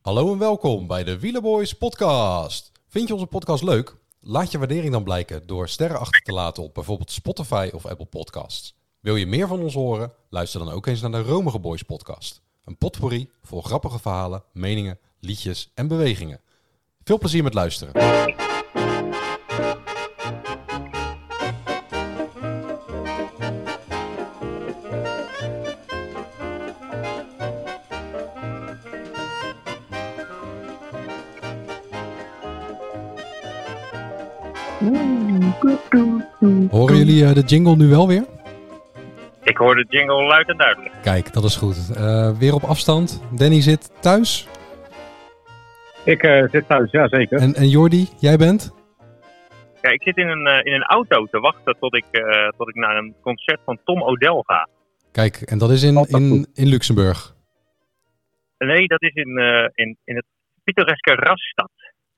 Hallo en welkom bij de Wielerboys podcast. Vind je onze podcast leuk? Laat je waardering dan blijken door sterren achter te laten op bijvoorbeeld Spotify of Apple Podcasts. Wil je meer van ons horen? Luister dan ook eens naar de Romige Boys podcast. Een potpourri vol grappige verhalen, meningen, liedjes en bewegingen. Veel plezier met luisteren. Jullie eh, de jingle nu wel weer? Ik hoor de jingle luid en duidelijk. Kijk, dat is goed. Eh, weer op afstand. Danny zit thuis. Ik eh, zit thuis, ja zeker. En, en Jordi, jij bent? Ja, ik zit in een, eh, in een auto te wachten tot ik, eh, tot ik naar een concert van Tom O'Dell ga. Kijk, en dat is in, in, in Luxemburg. Nee, dat is in, eh, in, in het pittoreske Raststad.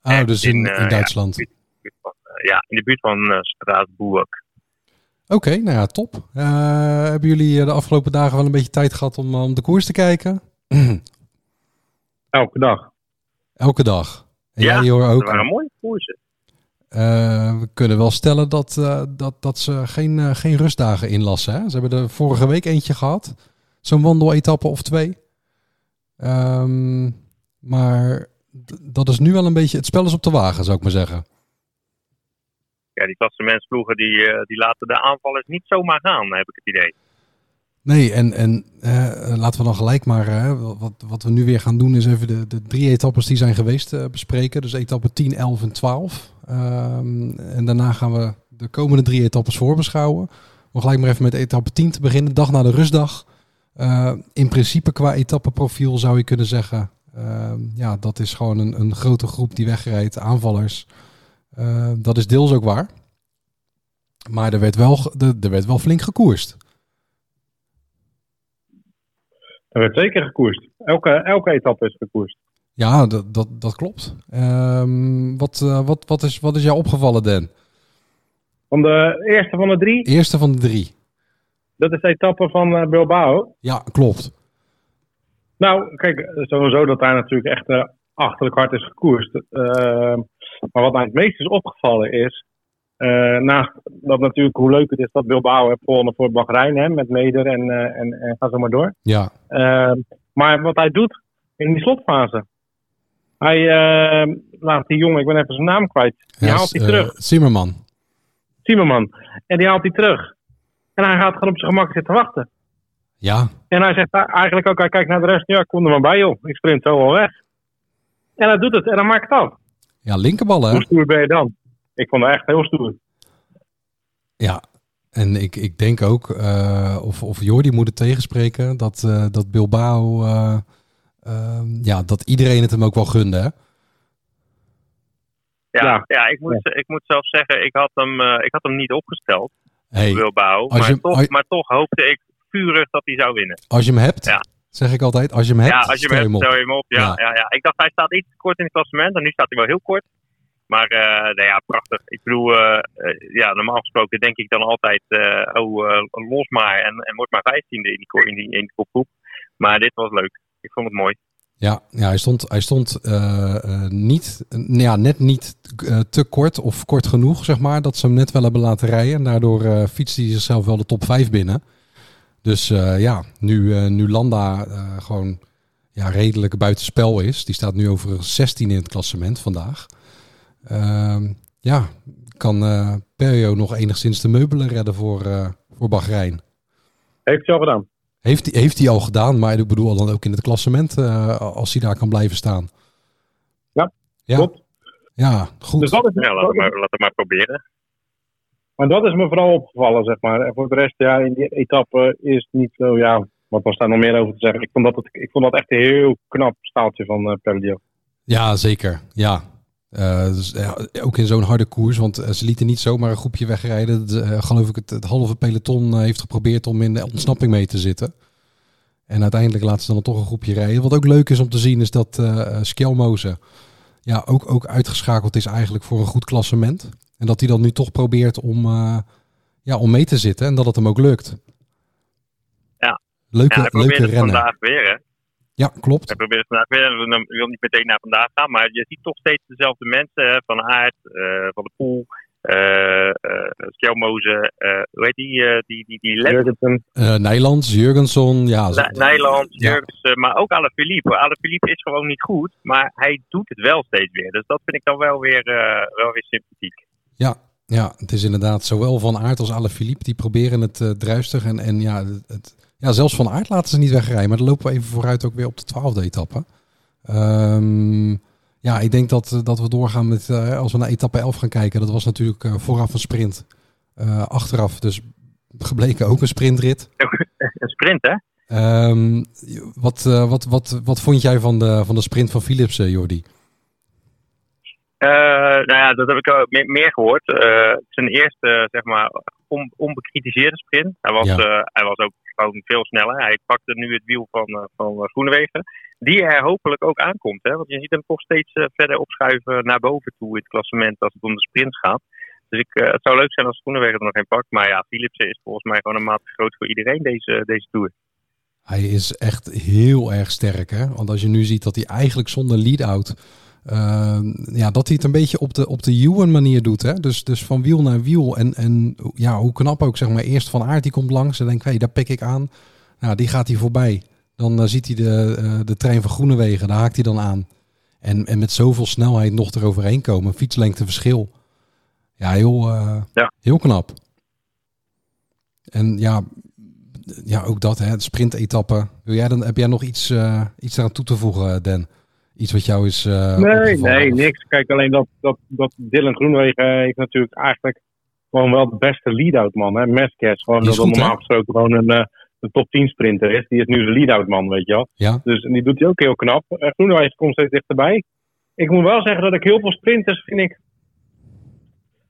Ah, Echt dus in, in, in Duitsland. ja. buurt van, ja, in de buurt van Straatsburg. Oké, nou ja, top. Eh, hebben jullie eh, de afgelopen dagen wel een beetje tijd gehad om, eh, om de koers te kijken? Elke dag. Elke dag. En Ja, jij hoor Dat ook. waren mooie koersen. We kunnen wel stellen dat, dat, dat ze geen, geen rustdagen inlassen. Hè? Ze hebben er vorige week eentje gehad. Zo'n wandeletappe of twee. Ehm, maar dat is nu wel een beetje... Het spel is op de wagen, zou ik maar zeggen. Ja, die klassementsploegen die, eh, die laten de aanvallers niet zomaar gaan, heb ik het idee. Nee, en, en eh, laten we dan gelijk maar... eh, wat, wat we nu weer gaan doen is even de, de drie etappes die zijn geweest bespreken. Dus etappe 10, 11 en 12. Ehm, en daarna gaan we de komende drie etappes voorbeschouwen. Om gelijk maar even met etappe 10 te beginnen. Dag na de rustdag. In principe qua etappeprofiel zou je kunnen zeggen... ehm, ja, dat is gewoon een, een grote groep die wegrijdt. Aanvallers. Eh, dat is deels ook waar. Maar er werd wel, er, er werd wel flink gekoerst. Er werd zeker gekoerst. Elke, elke etappe is gekoerst. Ja, dat, dat, dat klopt. Ehm, wat, eh, wat, wat, is, wat is jou opgevallen, Dan? Van de eerste van de drie, Eerste van de drie. dat is de etappe van eh, Bilbao. Ja, klopt. Nou, kijk, sowieso dat daar natuurlijk echt achterlijk hard is gekoerst. Eh, maar wat mij het meest is opgevallen is, eh, naast dat natuurlijk hoe leuk het is dat Bilbao heeft gewonnen voor Bahrein, hè, met Meder en, eh, en, en ga zo maar door. Ja, Eh, maar wat hij doet in die slotfase. Hij laat die jongen, ik ben even zijn naam kwijt, die ja, haalt hij terug. Zimmerman. Timmerman. En die haalt hij terug. En hij gaat gewoon op zijn gemak zitten wachten. Ja, En hij zegt eigenlijk ook, hij kijkt naar de rest. Ja, ik kom er maar bij joh. Ik sprint zo wel weg. En hij doet het en dan maakt het af. Ja linkerballen. hè? Hoe stoer ben je dan? Ik vond het echt heel stoer. Ja, en ik, ik denk ook, eh, of, of Jordi moet het tegenspreken, dat, eh, dat Bilbao, eh, ehm, ja, dat iedereen het hem ook wel gunde. Hè? Ja, Ja. ja. ik, moet, ik moet zelf zeggen, ik had hem, eh, ik had hem niet opgesteld, Hey, Bilbao. Maar, je- toch, maar toch hoopte ik vurig dat hij zou winnen. als je hem hebt, Ja. Zeg ik altijd, als je hem hebt, ja, als je hem hebt, op. stel je hem op. Ja, Ja. ja. Ik dacht, hij staat iets kort in het klassement. En nu staat hij wel heel kort. Maar uh, nou ja, prachtig. Ik bedoel, eh, eh, ja, normaal gesproken denk ik dan altijd, eh, oh, eh, los maar. En, en word maar vijftiende in die, in, die, in die kopgroep. Maar dit was leuk. Ik vond het mooi. Ja, ja hij stond, hij stond eh, eh, niet, eh, ja, net niet eh, te kort of kort genoeg, zeg maar, dat ze hem net wel hebben laten rijden. En daardoor eh fietste hij zichzelf wel de top 5 binnen. Dus eh, ja, nu, eh, nu Landa eh, gewoon ja, redelijk buitenspel is. Die staat nu over 16 in het klassement vandaag. Ehm, ja, kan eh Perio nog enigszins de meubelen redden voor, eh voor Bahrein. Heeft hij al gedaan. Heeft, hij- heeft hij al gedaan, maar ik bedoel dan ook in het klassement eh, als hij daar kan blijven staan. Ja, ja. klopt. Ja, goed. Dus dat is, Ja, laat het maar proberen. Maar dat is me vooral opgevallen, zeg maar. En voor de rest, ja, in die etappe is niet zo, ja, wat was daar nog meer over te zeggen? Ik vond dat, het, ik vond dat echt een heel knap staaltje van Perdio. Ja, zeker. Ja. Eh, dus, ja, ook in zo'n harde koers, want eh, ze lieten niet zomaar een groepje wegrijden. De, geloof ik, het, halve peloton heeft geprobeerd om in de ontsnapping mee te zitten. En uiteindelijk laten ze dan toch een groepje rijden. Wat ook leuk is om te zien, is dat Skjelmoze ja, ook, ook uitgeschakeld is eigenlijk voor een goed klassement. En dat hij dan nu toch probeert om, eh, ja, om mee te zitten en dat het hem ook lukt. Ja. Leuke, Ja, hij probeert leuke het rennen. vandaag weer, hè. Ja, klopt. Hij probeert vandaag weer, ik wil niet meteen naar vandaag gaan, maar je ziet toch steeds dezelfde mensen. Hè, van Aert, uh, Van de Poel, uh, Skjelmoze, hoe heet die? die, die, die Jurgensen. Nijlands, Jurgenson, ja. Nijland, Jurgensen, maar ook Alain Philippe. Alain Philippe is gewoon niet goed, maar hij doet het wel steeds weer. Dus dat vind ik dan wel weer, wel weer sympathiek. Ja, ja, het is inderdaad zowel Van Aert als Alain Philippe die proberen het uh, druistig. En, en ja, het, ja, zelfs Van Aert laten ze niet wegrijden. Maar dan lopen we even vooruit ook weer op de twaalfde etappe. Um, ja, ik denk dat, dat we doorgaan met, uh, als we naar etappe 11 gaan kijken. Dat was natuurlijk uh, vooraf een sprint. achteraf dus gebleken ook een sprintrit. Een sprint hè? Um, wat, wat, wat, wat vond jij van de, van de sprint van Philips, Jordi? Uh, nou ja, dat heb ik ook meer gehoord. Uh, zijn eerste, zeg maar, on, onbekritiseerde sprint. Hij was, ja. uh, hij was ook gewoon veel sneller. Hij pakte nu het wiel van, van Groenewegen. Die er hopelijk ook aankomt. Hè? Want je ziet hem toch steeds verder opschuiven naar boven toe in het klassement als het om de sprints gaat. Dus ik, het zou leuk zijn als Groenewegen er nog een pakt. Maar ja, Philipsen is volgens mij gewoon een maat groot voor iedereen deze, deze Tour. Hij is echt heel erg sterk. Hè? Want als je nu ziet dat hij eigenlijk zonder lead-out uh, ja, dat hij het een beetje op de, op de Ewan manier doet. Hè? Dus, dus van wiel naar wiel. En, en ja, hoe knap ook, zeg maar. Eerst Van Aert, die komt langs en denkt, hé, hey, daar pik ik aan. Nou, die gaat hij voorbij. Dan uh, ziet hij de, uh, de trein van Groenewegen, daar haakt hij dan aan. En, en met zoveel snelheid nog eroverheen komen. Fietslengte verschil. Ja, heel, ja. heel knap. En ja, ja, ook dat, hè, de sprintetappe. Wil jij dan, heb jij nog iets, iets eraan toe te voegen, Dan? Iets wat jou is. Uh, nee, nee, niks. Kijk, alleen dat, dat, dat Dylan Groenwegen heeft natuurlijk eigenlijk gewoon wel de beste lead-out man. Hè? Gewoon dat goed, normaal gesproken gewoon een, uh, een top 10 sprinter is. Die is nu de lead-out man, weet je wel. Ja. Dus en die doet hij ook heel knap. Uh, Groenwegen komt steeds dichterbij. Ik moet wel zeggen dat ik heel veel sprinters vind ik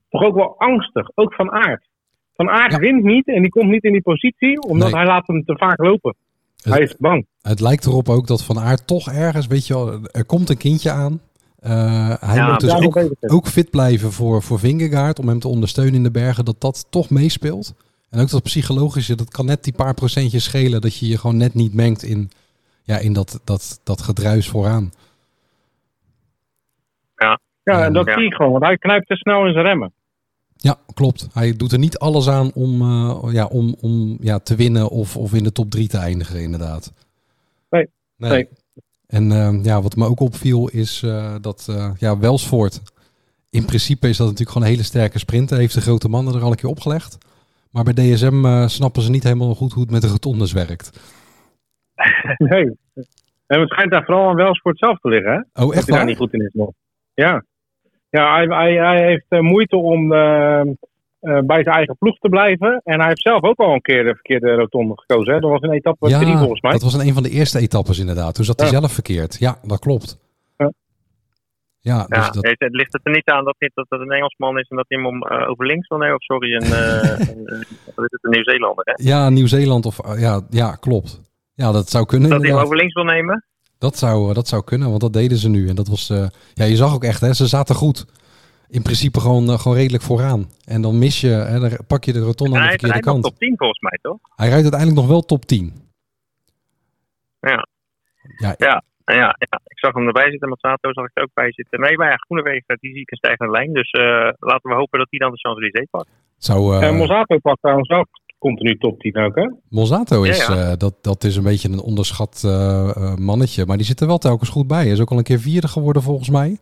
toch ook wel angstig. Ook van aard. Van aard ja. wint niet en die komt niet in die positie, omdat nee. hij laat hem te vaak lopen. Hij is bang. Het lijkt erop ook dat Van Aert toch ergens, weet je wel, er komt een kindje aan. Uh, hij ja, moet dus ook, ook, fit blijven voor, voor Vingegaard, om hem te ondersteunen in de bergen, dat dat toch meespeelt. En ook dat psychologische, dat kan net die paar procentjes schelen, dat je je gewoon net niet mengt in, ja, in dat, dat, dat gedruis vooraan. Ja, ja en dat ja. zie ik gewoon, want hij knijpt te snel in zijn remmen. Ja, klopt. Hij doet er niet alles aan om, uh, ja, om, om ja, te winnen of, of in de top 3 te eindigen, inderdaad. Nee. nee. nee. En uh, ja, wat me ook opviel is uh, dat ja, Welsvoort, in principe is dat natuurlijk gewoon een hele sterke sprinter. Heeft de grote mannen er al een keer opgelegd. Maar bij DSM snappen ze niet helemaal goed hoe het met de rotondes werkt. Nee. En het schijnt daar vooral aan Welsvoort zelf te liggen, hè? Oh, echt dat hij daar niet goed in is nog. Ja. Ja, hij, hij, hij heeft uh, moeite om uh, uh, bij zijn eigen ploeg te blijven. En hij heeft zelf ook al een keer de verkeerde rotonde gekozen. Hè? Dat was een etappe 3 ja, volgens mij. dat was een van de eerste etappes inderdaad. Toen zat hij ja. zelf verkeerd. Ja, dat klopt. Ja, ja, dus dat... het, het, ligt het er niet aan dat, niet, dat het een Engelsman is en dat hij hem om, over links wil nemen? Of sorry, een, een, een, een Nieuw-Zeelander, hè? Ja, Nieuw-Zeeland of... ja, ja, klopt. Ja, dat zou kunnen. Dat hij hem over links wil nemen? Dat zou, dat zou kunnen, want dat deden ze nu. En dat was, uh, ja, je zag ook echt, hè, ze zaten goed. In principe gewoon, uh, gewoon redelijk vooraan. En dan mis je, hè, dan pak je de rotonde aan de verkeerde hij kant. Hij top 10 volgens mij, toch? Hij rijdt uiteindelijk nog wel top 10. Ja. Ja, ja, ja, ja. ik zag hem erbij zitten. Mazzato zag ik er ook bij zitten. Nee, maar ja, Groenewegen, die zie ik een stijgende lijn. Dus uh, laten we hopen dat hij dan de Champs-Élysées pakt. Zou, uh... En Mozzato pakt trouwens ook continu top 10 ook, hè? Monzato is, ja, ja. Uh, dat, dat is een beetje een onderschat uh, mannetje. Maar die zit er wel telkens goed bij. Hij is ook al een keer vierde geworden volgens mij.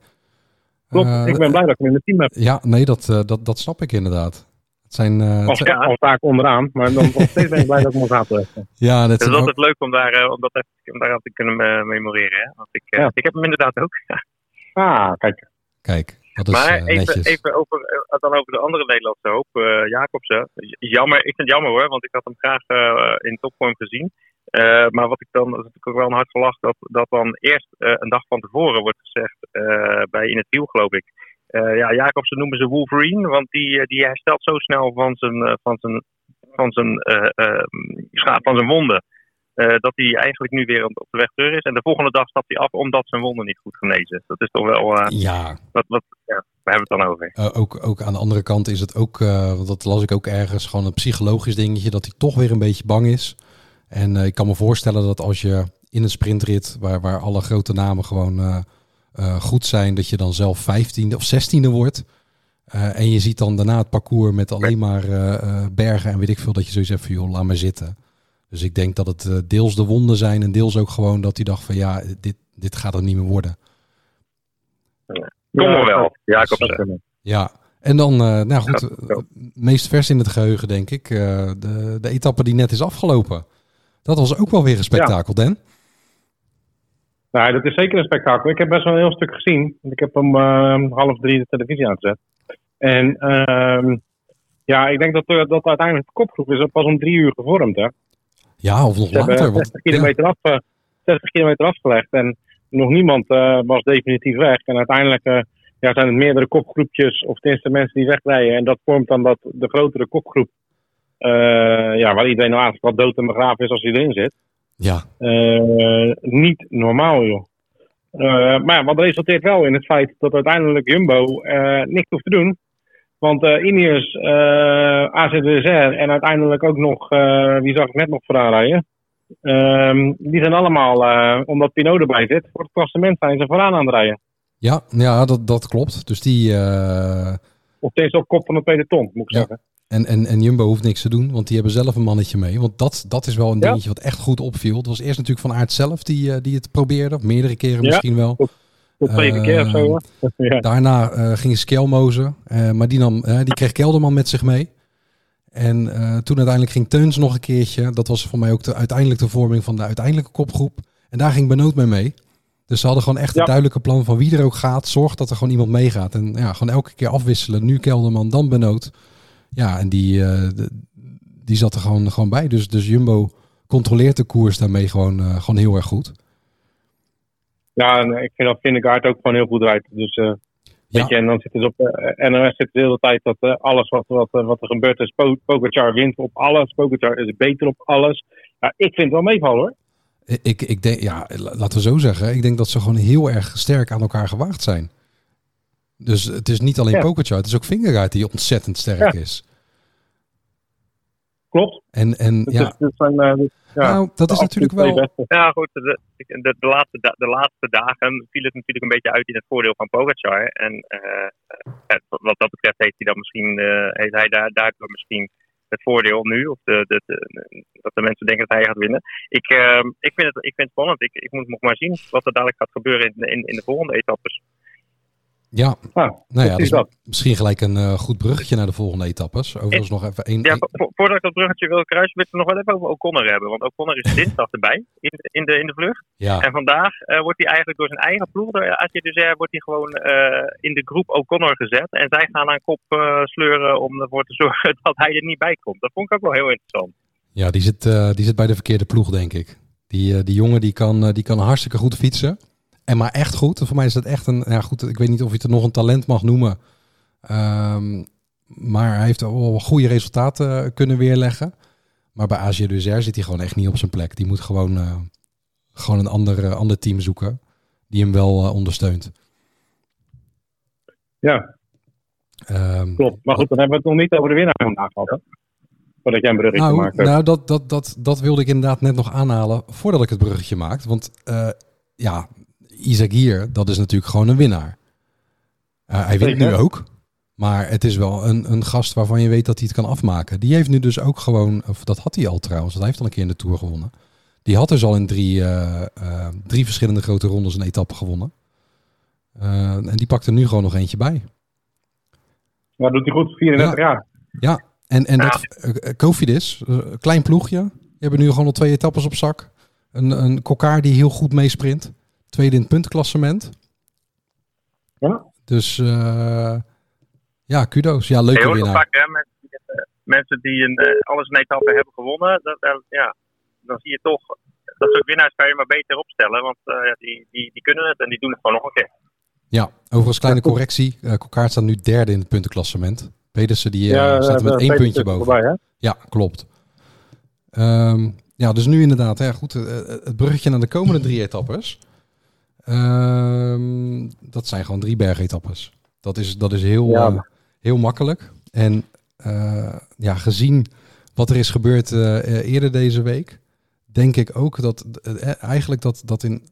Klopt, uh, ik ben blij dat ik hem in het team heb. Ja, nee, dat, dat, dat snap ik inderdaad. Het zijn, als, ja, als vaak onderaan, maar dan nog steeds ben ik blij dat ik Monzato heb. Ja, dat het is altijd ook... leuk om daar, om dat even, om daar aan te kunnen memoreren. Hè? Want ik, ja. ik heb hem inderdaad ook. ah, kijk. Kijk. Is, maar uh, even, even over, uh, dan over de andere Nederlandse hoop, uh, Jacobsen. Jammer, ik vind het jammer hoor, want ik had hem graag in topvorm gezien. maar wat ik dan, dat is natuurlijk ook wel een hard gelach, dat, dat dan eerst een dag van tevoren wordt gezegd bij In het Wiel, geloof ik. ja, Jacobsen noemen ze Wolverine, want die, die herstelt zo snel van zijn, van zijn, van zijn, schaap van zijn wonden. Uh, dat hij eigenlijk nu weer op de weg terug is. En de volgende dag stapt hij af omdat zijn wonden niet goed genezen. Dat is toch wel. Uh, ja. Wat, wat, ja. Waar hebben we het dan over? Uh, ook, ook aan de andere kant is het ook, want dat las ik ook ergens, gewoon een psychologisch dingetje, dat hij toch weer een beetje bang is. En ik kan me voorstellen dat als je in een sprintrit waar, waar alle grote namen gewoon goed zijn, dat je dan zelf vijftiende of zestiende wordt. en je ziet dan daarna het parcours met alleen maar bergen en weet ik veel, dat je zoiets hebt van joh, laat maar zitten. Dus ik denk dat het deels de wonden zijn en deels ook gewoon dat hij dacht van ja, dit, dit gaat er niet meer worden. Kom maar wel, Jacobsen. Ja, en dan, uh, nou goed, uh, meest vers in het geheugen denk ik, uh, de, de etappe die net is afgelopen. Dat was ook wel weer een spektakel, ja. Dan. Nou, dat is zeker een spektakel. Ik heb best wel een heel stuk gezien. Ik heb om half drie de televisie aangezet. En ehm, ja, ik denk dat, dat uiteindelijk de kopgroep is pas om drie uur gevormd, hè? Ja, of nog later. 60 kilometer, ja. af, 60 kilometer afgelegd en nog niemand was definitief weg. En uiteindelijk ja, zijn het meerdere kopgroepjes, of tenminste mensen die wegrijden. En dat vormt dan dat de grotere kopgroep, ja, waar iedereen nou eigenlijk wat dood en begraven is als hij erin zit. Ja. Niet normaal, joh. Uh, maar ja, wat resulteert wel in het feit dat uiteindelijk Jumbo niks hoeft te doen. Want Ineos, AZWSR en uiteindelijk ook nog, wie zag ik net nog vooraan rijden? Ehm, die zijn allemaal, omdat Pinot erbij zit, voor het klassement zijn ze vooraan aan het rijden. Ja, ja dat, dat klopt. Dus die... Uh... Of deze op kop van het peloton, moet ik zeggen. En, en, en Jumbo hoeft niks te doen, want die hebben zelf een mannetje mee. Want dat, dat is wel een dingetje wat echt goed opviel. Het was eerst natuurlijk Van Aert zelf die, uh, die het probeerde. Meerdere keren misschien wel. Tot keer of zo. Ja. Daarna uh, ging Skelmozen. maar die, nam, die kreeg Kelderman met zich mee. En toen uiteindelijk ging Teuns nog een keertje. Dat was voor mij ook de, uiteindelijk de vorming van de uiteindelijke kopgroep. En daar ging Benoot mee mee. Dus ze hadden gewoon echt een duidelijke plan van wie er ook gaat. Zorg dat er gewoon iemand meegaat. En ja, gewoon elke keer afwisselen. Nu Kelderman, dan Benoot. Ja, en die, uh, die zat er gewoon, gewoon bij. Dus, dus Jumbo controleert de koers daarmee gewoon, uh, gewoon heel erg goed. Ja, en ik vind dat Vindegaard ook gewoon heel goed rijdt. Dus uh, ja. je, en dan zit het op NOS zit de hele tijd dat alles wat, wat, wat er gebeurt is. Pogacar wint op alles. Pogacar is beter op alles. Ja, ik vind het wel meevallen hoor. Ik, ik denk, ja, laten we zo zeggen. Ik denk dat ze gewoon heel erg sterk aan elkaar gewaagd zijn. Dus het is niet alleen ja. Het is ook Fingergaard die ontzettend sterk ja. is. Klopt. En, en ja. zijn, uh, ja, nou, dat is natuurlijk wel. Ja, goed. De, de, de, laatste, de laatste dagen viel het natuurlijk een beetje uit in het voordeel van Pogacar. En uh, wat dat betreft heeft hij dan misschien, uh, heeft hij daar, daardoor misschien het voordeel nu. Of de, de, dat de mensen denken dat hij gaat winnen. Ik, uh, ik, vind, het, ik vind het spannend. Ik, ik moet nog maar zien wat er dadelijk gaat gebeuren in, in, in de volgende etappes. Ja, ah, nou ja, dus misschien gelijk een uh, goed bruggetje naar de volgende etappes. Overigens nog even één... Ja, voordat ik dat bruggetje wil kruisen, wil ik nog wel even over O'Connor hebben. Want O'Connor is dinsdag erbij in de, in de, in de vlucht. Ja. En vandaag uh, wordt hij eigenlijk door zijn eigen ploeg, door Atje Dessert, wordt hij gewoon uh, in de groep O'Connor gezet. En zij gaan aan kop sleuren om ervoor te zorgen dat hij er niet bij komt. Dat vond ik ook wel heel interessant. Ja, die zit, die zit bij de verkeerde ploeg, denk ik. Die, die jongen die kan, die kan hartstikke goed fietsen. En maar echt goed. Voor mij is dat echt een. Ja, goed. Ik weet niet of je het nog een talent mag noemen. Um, maar hij heeft wel goede resultaten eh, kunnen weerleggen. Maar bij Azië Duzer zit hij gewoon echt niet op zijn plek. Die moet gewoon, uh, gewoon een ander, uh, ander team zoeken. Die hem wel uh, ondersteunt. Ja. Um, Klopt. Maar goed, dan hebben we het nog niet over de winnaar vandaag gehad. Hè? Voordat jij een bruggetje nou, maakt. Nou, dat, dat, dat, dat wilde ik inderdaad net nog aanhalen voordat ik het bruggetje maakte. Want ja, Isaac hier, dat is natuurlijk gewoon een winnaar. Uh, hij wint nu ook. Maar het is wel een, een gast waarvan je weet dat hij het kan afmaken. Die heeft nu dus ook gewoon, of dat had hij al trouwens, want hij heeft al een keer in de Tour gewonnen. Die had dus al in drie, uh, uh, drie verschillende grote rondes een etappe gewonnen. en die pakt er nu gewoon nog eentje bij. Maar doet hij goed, 34 ja. jaar. Ja, en, en dat Kofidis, klein ploegje. Die hebben nu gewoon al twee etappes op zak. Een, een Kokkaar die heel goed meesprint. Tweede in het puntenklassement. Ja. Dus uh, ja, kudo's. Ja, leuke Heel winnaar. Vaak, hè, mensen, die, uh, mensen die een, uh, alles een etappe hebben gewonnen, dat, ja, dan zie je toch, dat soort winnaars kan je maar beter opstellen. Want ja, die, die, die kunnen het en die doen het gewoon nog een keer. Ja, overigens kleine correctie. Uh, Kokkaart staat nu derde in het puntenklassement. Pedersen die ja, staat met één puntje boven. Voorbij, ja, klopt. Um, ja, dus nu inderdaad, hè, goed, het bruggetje naar de komende drie etappes. Uh, dat zijn gewoon drie bergetappes. Dat is, dat is heel, ja. uh, heel makkelijk. En uh, ja, gezien wat er is gebeurd uh, eerder deze week, denk ik ook dat eh, eigenlijk dat, dat in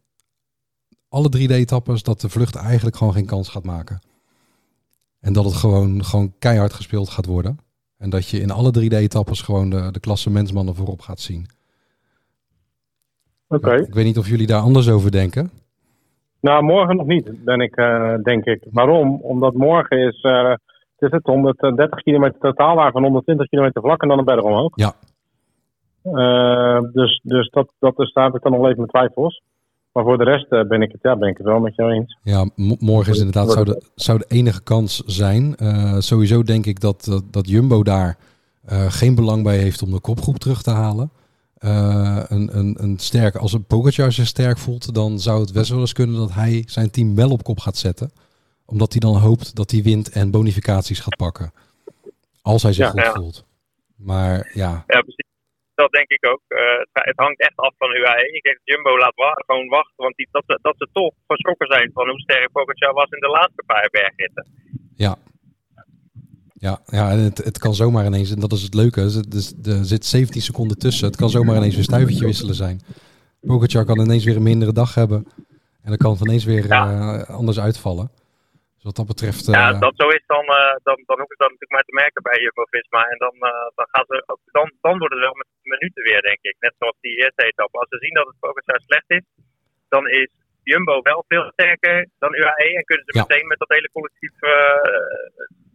alle drie de etappes dat de vlucht eigenlijk gewoon geen kans gaat maken. En dat het gewoon, gewoon keihard gespeeld gaat worden. En dat je in alle drie de etappes gewoon de, de klasse mensmannen voorop gaat zien. Oké. Ik weet niet of jullie daar anders over denken. Nou, morgen nog niet, ben ik, eh, denk ik. Waarom? Omdat morgen is, het is het 130 kilometer totaal, waarvan 120 kilometer vlak en dan een berg omhoog. Ja. Eh, dus dus dat, dat is, daar heb ik dan nog even mijn twijfels. Maar voor de rest ben, ik het, ja, ben ik het wel met jou eens. Ja, morgen is inderdaad zou de, zou de enige kans zijn. Sowieso denk ik dat, dat, dat Jumbo daar geen belang bij heeft om de kopgroep terug te halen. Eh, een, een, een sterk, als een Pogacar zich sterk voelt, dan zou het best wel eens kunnen dat hij zijn team wel op kop gaat zetten. Omdat hij dan hoopt dat hij wint en bonificaties gaat pakken. Als hij zich Ja, goed ja. voelt. Maar ja, Ja, precies. Dat denk ik ook. Eh, het, hangt echt af van UAE. Ik denk dat Jumbo laat wa- gewoon wachten. Want die, dat, ze- dat ze toch geschrokken zijn van hoe sterk Pogacar was in de laatste paar bergritten. Ja. Ja, ja en het, het kan zomaar ineens, en dat is het leuke, er zit- dus er zit 17 seconden tussen. Het kan zomaar ineens weer stuivertje wisselen zijn. Pogacar kan ineens weer een mindere dag hebben. En dan kan het ineens weer Ja. eh, anders uitvallen. Dus wat dat betreft... Ja, eh, dat zo is, dan, eh, dan, dan hoeven ze dat natuurlijk maar te merken bij Jumbo-Visma. En dan, dan, gaan ze, dan, dan wordt het wel met minuten weer, denk ik. Net zoals die eerste etappe. Als ze zien dat het Pogacar slecht is, dan is Jumbo wel veel sterker dan UAE. En kunnen ze Ja. meteen met dat hele collectief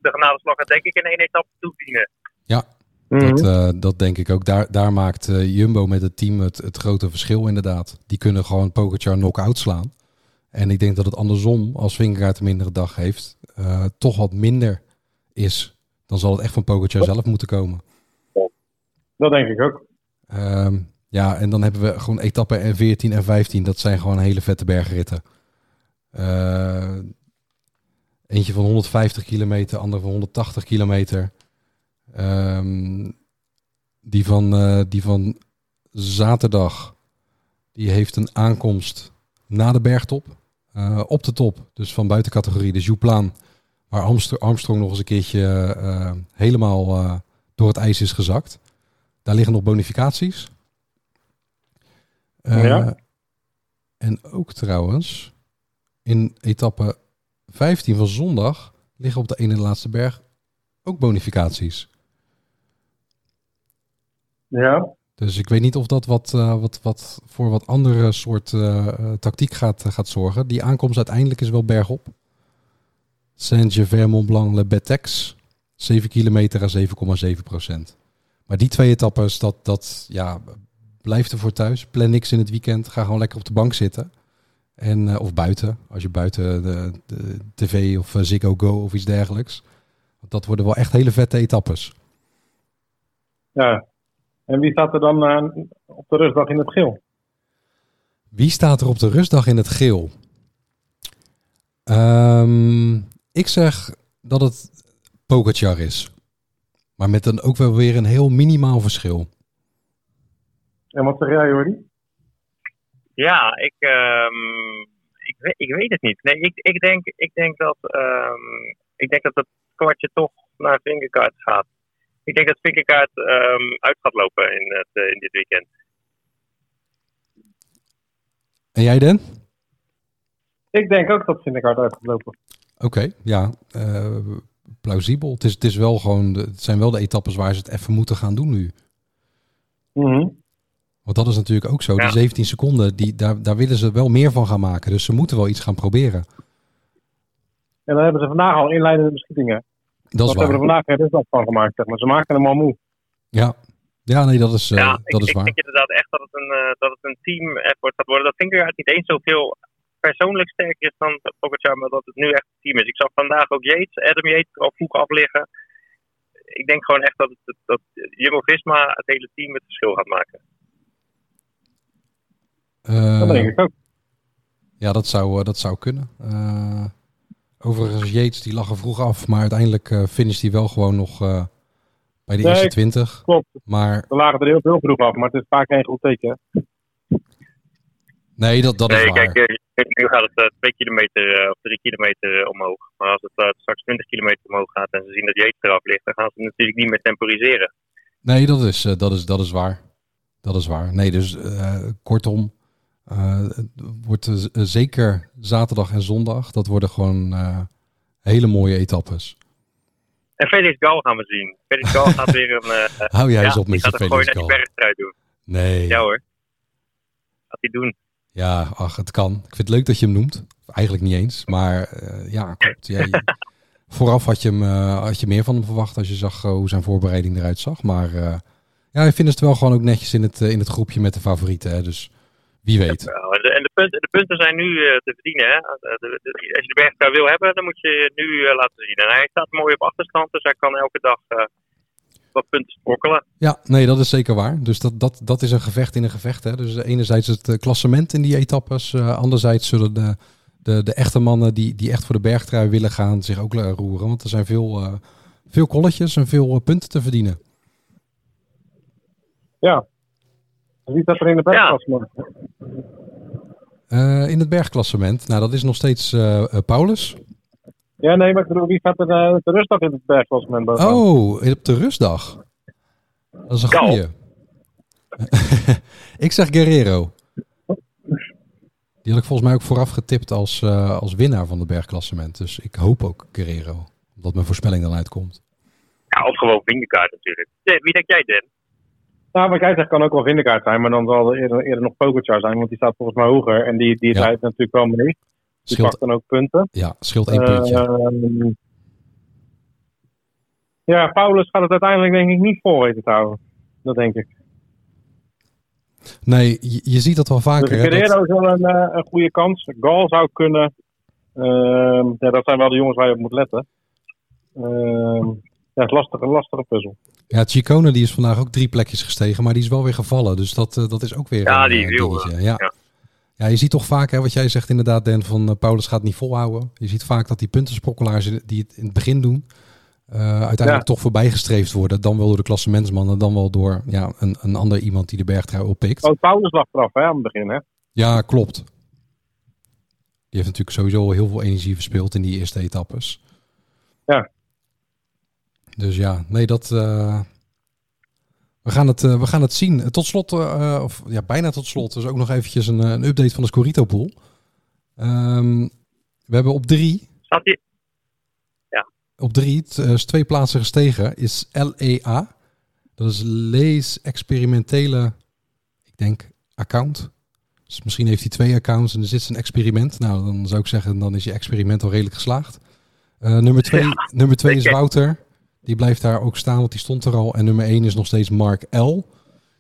de genadeslag, denk ik, in één etappe toedienen. Dat, eh, dat denk ik ook. Daar, daar maakt eh, Jumbo met het team het, het grote verschil inderdaad. Die kunnen gewoon Pogacar knock-out slaan. En ik denk dat het andersom, als Vingegaard een mindere dag heeft, eh, toch wat minder is. Dan zal het echt van Pogacar zelf moeten komen. Dat denk ik ook. Ehm, ja, en dan hebben we gewoon etappen en 14 en 15. Dat zijn gewoon hele vette bergritten. Eh, eentje van 150 kilometer, andere van 180 kilometer. Ehm, die, van, eh, die van zaterdag, die heeft een aankomst na de bergtop. Eh, op de top, dus van buitencategorie, de Jouplaan. Waar Armstrong, nog eens een keertje eh, helemaal door het ijs is gezakt. Daar liggen nog bonificaties. Eh, Ja. En ook trouwens, in etappe 15 van zondag liggen op de ene laatste berg ook bonificaties. Ja. Dus ik weet niet of dat wat, eh, wat, wat voor wat andere soort eh, eh, tactiek gaat, gaat zorgen. Die aankomst uiteindelijk is wel bergop. Saint-Gervais, Mont-Blanc, Le Betex. 7 kilometer à 7,7 procent. Maar die twee etappes, dat, dat ja, blijf er voor thuis. Plan niks in het weekend. Ga gewoon lekker op de bank zitten. En, eh, of buiten, als je buiten de, de tv of eh, Ziggo Go of iets dergelijks. Want dat worden wel echt hele vette etappes. ja. En wie staat er dan eh, op de rustdag in het geel? Wie staat er op de rustdag in het geel? Ehm, ik zeg dat het Pogacar is. Maar met dan ook wel weer een heel minimaal verschil. En wat zeg jij, Jordi? Ja, ik, ehm, ik, weet, ik weet het niet. Nee, ik, ik, denk, ik, denk dat, ehm, ik denk dat het kwartje toch naar Vingerkaart gaat. Ik denk dat Vingerkaart ehm uit gaat lopen in, het, eh, in dit weekend. En jij Den? Ik denk ook dat Vindegaard uit gaat lopen. Oké, ja. eh, plausibel. Het, is, het, is wel gewoon de, het zijn wel de etappes waar ze het even moeten gaan doen nu. Mhm. Want dat is natuurlijk ook zo. Ja. Die 17 seconden, die, daar, daar willen ze wel meer van gaan maken. Dus ze moeten wel iets gaan proberen. En dan hebben ze vandaag al inleidende beschietingen. Dat is ze hebben er waar. vandaag geen rustdag van gemaakt, zeg maar. Ze maken hem al moe. Ja. ja, nee, dat is, eh, ja, dat ik, is ik waar. denk inderdaad echt dat het een, eh, dat het een team effort gaat worden. Dat Vingerkaart niet eens zoveel persoonlijk sterker is dan Pogacar, maar dat het nu echt een team is. Ik zag vandaag ook Yates, Adam Yates al vroeg afliggen. Ik denk gewoon echt dat, het, dat Jumbo-Visma het hele team het verschil gaat maken. Eh, Dat denk ik ook. Ja, dat zou, eh, dat zou kunnen. Eh, overigens, Yates die lag er vroeg af, maar uiteindelijk uh, finisht hij wel gewoon nog uh, bij de Nee, eerste 20. Klopt. Maar We lagen er heel veel vroeg af, maar het is vaak geen goed teken. nee, dat, dat is waar. kijk, nu gaat het eh, twee kilometer of drie kilometer omhoog. Maar als het straks 20 kilometer omhoog gaat en ze zien dat Yates eraf ligt, dan gaan ze natuurlijk niet meer temporiseren. Nee, dat is, eh, dat is, dat is waar. Dat is waar. Nee, dus eh, kortom, het wordt eh, zeker zaterdag en zondag. Dat worden gewoon eh, hele mooie etappes. En Felix Gal gaan we zien. Felix Gal gaat weer een... eh, Hou jij ja, eens op met je gaat een Felix naar die Gal. bergtrui doen. Nee. Ja hoor. Gaat hij doen. Ja, ach, het kan. Ik vind het leuk dat je hem noemt. Eigenlijk niet eens. Maar eh, ja, klopt. Ja, je- vooraf had je, hem, eh, had je meer van hem verwacht als je zag eh, hoe zijn voorbereiding eruit zag. Maar eh, ja, ik vind het wel gewoon ook netjes in het, eh, in het groepje met de favorieten. Hè. Dus wie weet. En de, en de, punten, de punten zijn nu eh, te verdienen. Hè? De- de- de- als je de bergtrui wil hebben, dan moet je nu eh, laten zien. En hij staat mooi op achterstand, dus hij kan elke dag eh, wat punten sprokkelen. Ja, nee, dat is zeker waar. Dus dat, dat, dat is een gevecht in een gevecht. Hè. Dus enerzijds het eh, klassement in die etappes. eh, anderzijds zullen de, de, de echte mannen die, die echt voor de bergtrui willen gaan zich ook eh, roeren. Want er zijn veel, eh, veel kolletjes en veel eh, punten te verdienen. Ja. Wie staat er in de bergklassement? Eh, in het bergklassement, nou dat is nog steeds eh, eh, Paulus. Ja, nee, maar ik bedoel, wie staat er eh, de rustdag in het bergklassement? bovenaan? Oh, op de rustdag. Dat is een goeie. ik zeg Guerrero. Die had ik volgens mij ook vooraf getipt als, eh, als winnaar van het bergklassement. Dus ik hoop ook Guerrero. Omdat mijn voorspelling dan uitkomt. Ja, of gewoon Vingegaard natuurlijk. Wie denk jij, Dan? Nou, wat jij zegt kan ook wel Vindekaart zijn, maar dan zal er eerder, eerder nog Pogacar zijn, want die staat volgens mij hoger. En die, die Ja. rijdt natuurlijk wel mee. Die Scheelt, pakt dan ook punten. ja, scheelt één puntje. Ehm, ja, Paulus gaat het uiteindelijk denk ik niet vol weten te houden. Dat denk ik. Nee, je, je ziet dat wel Dus vaker. dat- Guerrero is wel een, eh, een goede kans. Gal zou kunnen. Ehm, ja, dat zijn wel de jongens waar je op moet letten. Ehm, ja, het is lastig, een lastige puzzel. Ja, Chicone die is vandaag ook drie plekjes gestegen, maar die is wel weer gevallen. Dus dat, eh, dat is ook weer Ja, een die eh, dingetje. eh, Ja. ja. Ja. je ziet toch vaak, hè, wat jij zegt inderdaad, Dan, van Paulus gaat niet volhouden. Je ziet vaak dat die puntensprokkelaars die het in het begin doen, uiteindelijk Ja. toch voorbijgestreefd worden. Dan wel door de klassementsmannen, dan wel door ja, een, een ander iemand die de bergtrui oppikt. Oh, Paulus lag eraf hè, aan het begin. Hè? Ja, klopt. Die heeft natuurlijk sowieso heel veel energie verspeeld in die eerste etappes. Ja. Dus ja, nee, dat. eh, we, gaan het, eh, we gaan het zien. Tot slot, eh, of ja, bijna tot slot, dus ook nog eventjes een, een update van de Scorito Pool. Ehm, we hebben op drie, Staat hij? op drie, is twee plaatsen gestegen, is LEA. Dat is Lees Experimentele, ik denk, account. Dus misschien heeft hij twee accounts en er zit zijn experiment. Nou, dan zou ik zeggen, dan is je experiment al redelijk geslaagd. Nummer twee, Ja, nummer twee is. Wouter. Die blijft daar ook staan, want die stond er al. En nummer één is nog steeds Mark L.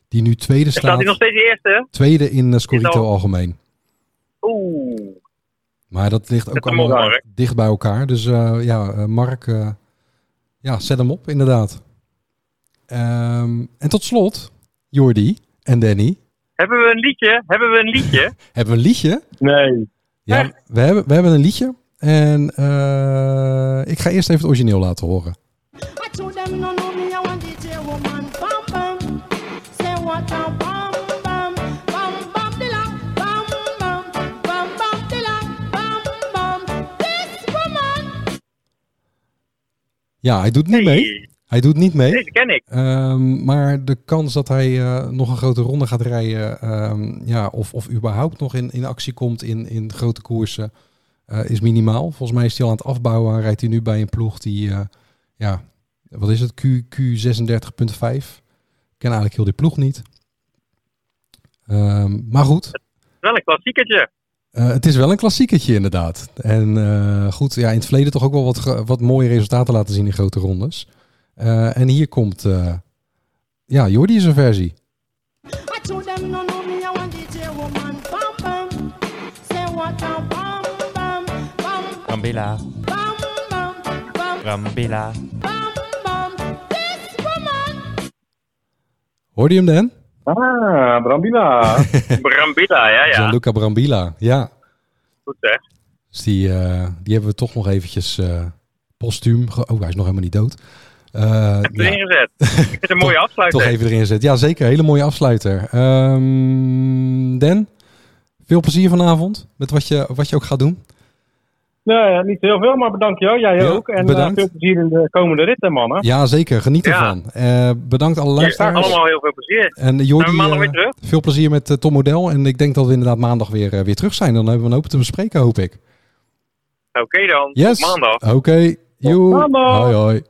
Die nu tweede Staat hij nog staat. steeds de eerste? Tweede in uh, Scorito al- algemeen. Oeh. Maar dat ligt ook allemaal op, dicht bij elkaar. Dus eh, ja, eh, Mark, eh, ja, zet hem op, inderdaad. Ehm, en tot slot, Jordi en Danny. Hebben we een liedje? Hebben we een liedje? Hebben we een liedje? Nee. Ja, Echt? we hebben, we hebben een liedje. En eh, ik ga eerst even het origineel laten horen. I told them no no me I want DJ woman bam bam say what a bam bam bam bam dilla bam bam bam bam dilla bam bam this woman Ja, hij doet niet mee. Hij doet niet mee. Deze ken ik. Ehm, maar de kans dat hij eh, nog een grote ronde gaat rijden, ehm, ja, of, of überhaupt nog in, in actie komt in, in grote koersen, eh, is minimaal. Volgens mij is hij al aan het afbouwen. Rijdt hij nu bij een ploeg die, eh, ja, wat is het? Q, Q36.5. Ik ken eigenlijk heel die ploeg niet. Ehm, maar goed, Wel een klassiekertje. eh, het is wel een klassiekertje inderdaad. En eh, goed, ja, in het verleden toch ook wel wat, wat mooie resultaten laten zien in grote rondes. Eh, en hier komt, eh, ja, Jordi is een versie. I told Hoorde je hem dan? Ah, Brambila. Brambilla, ja, ja. Gianluca Brambilla, ja. Goed zeg. Dus die, eh, die hebben we toch nog eventjes eh, postuum. Oh, hij is nog helemaal niet dood. Eh, Heb je ja, erin gezet. Ik vind het een mooie afsluiter. toch even erin gezet. Ja, zeker. Hele mooie afsluiter. Ehm Dan, veel plezier vanavond met wat je, wat je ook gaat doen. Nee, ja, niet heel veel, maar bedankt jou. Jij Ja, ook. En eh, bedankt. veel plezier in de komende ritten, mannen. Ja, zeker. Geniet Ja. ervan. Eh, bedankt alle Ja, luisteraars. allemaal heel veel plezier. En Jordi, eh, weer terug? veel plezier met Tom Model. En ik denk dat we inderdaad maandag weer, weer terug zijn. Dan hebben we een hoop te bespreken, hoop ik. Oké dan, Yes. tot maandag. Oké. Joe. maandag. Hoi, hoi.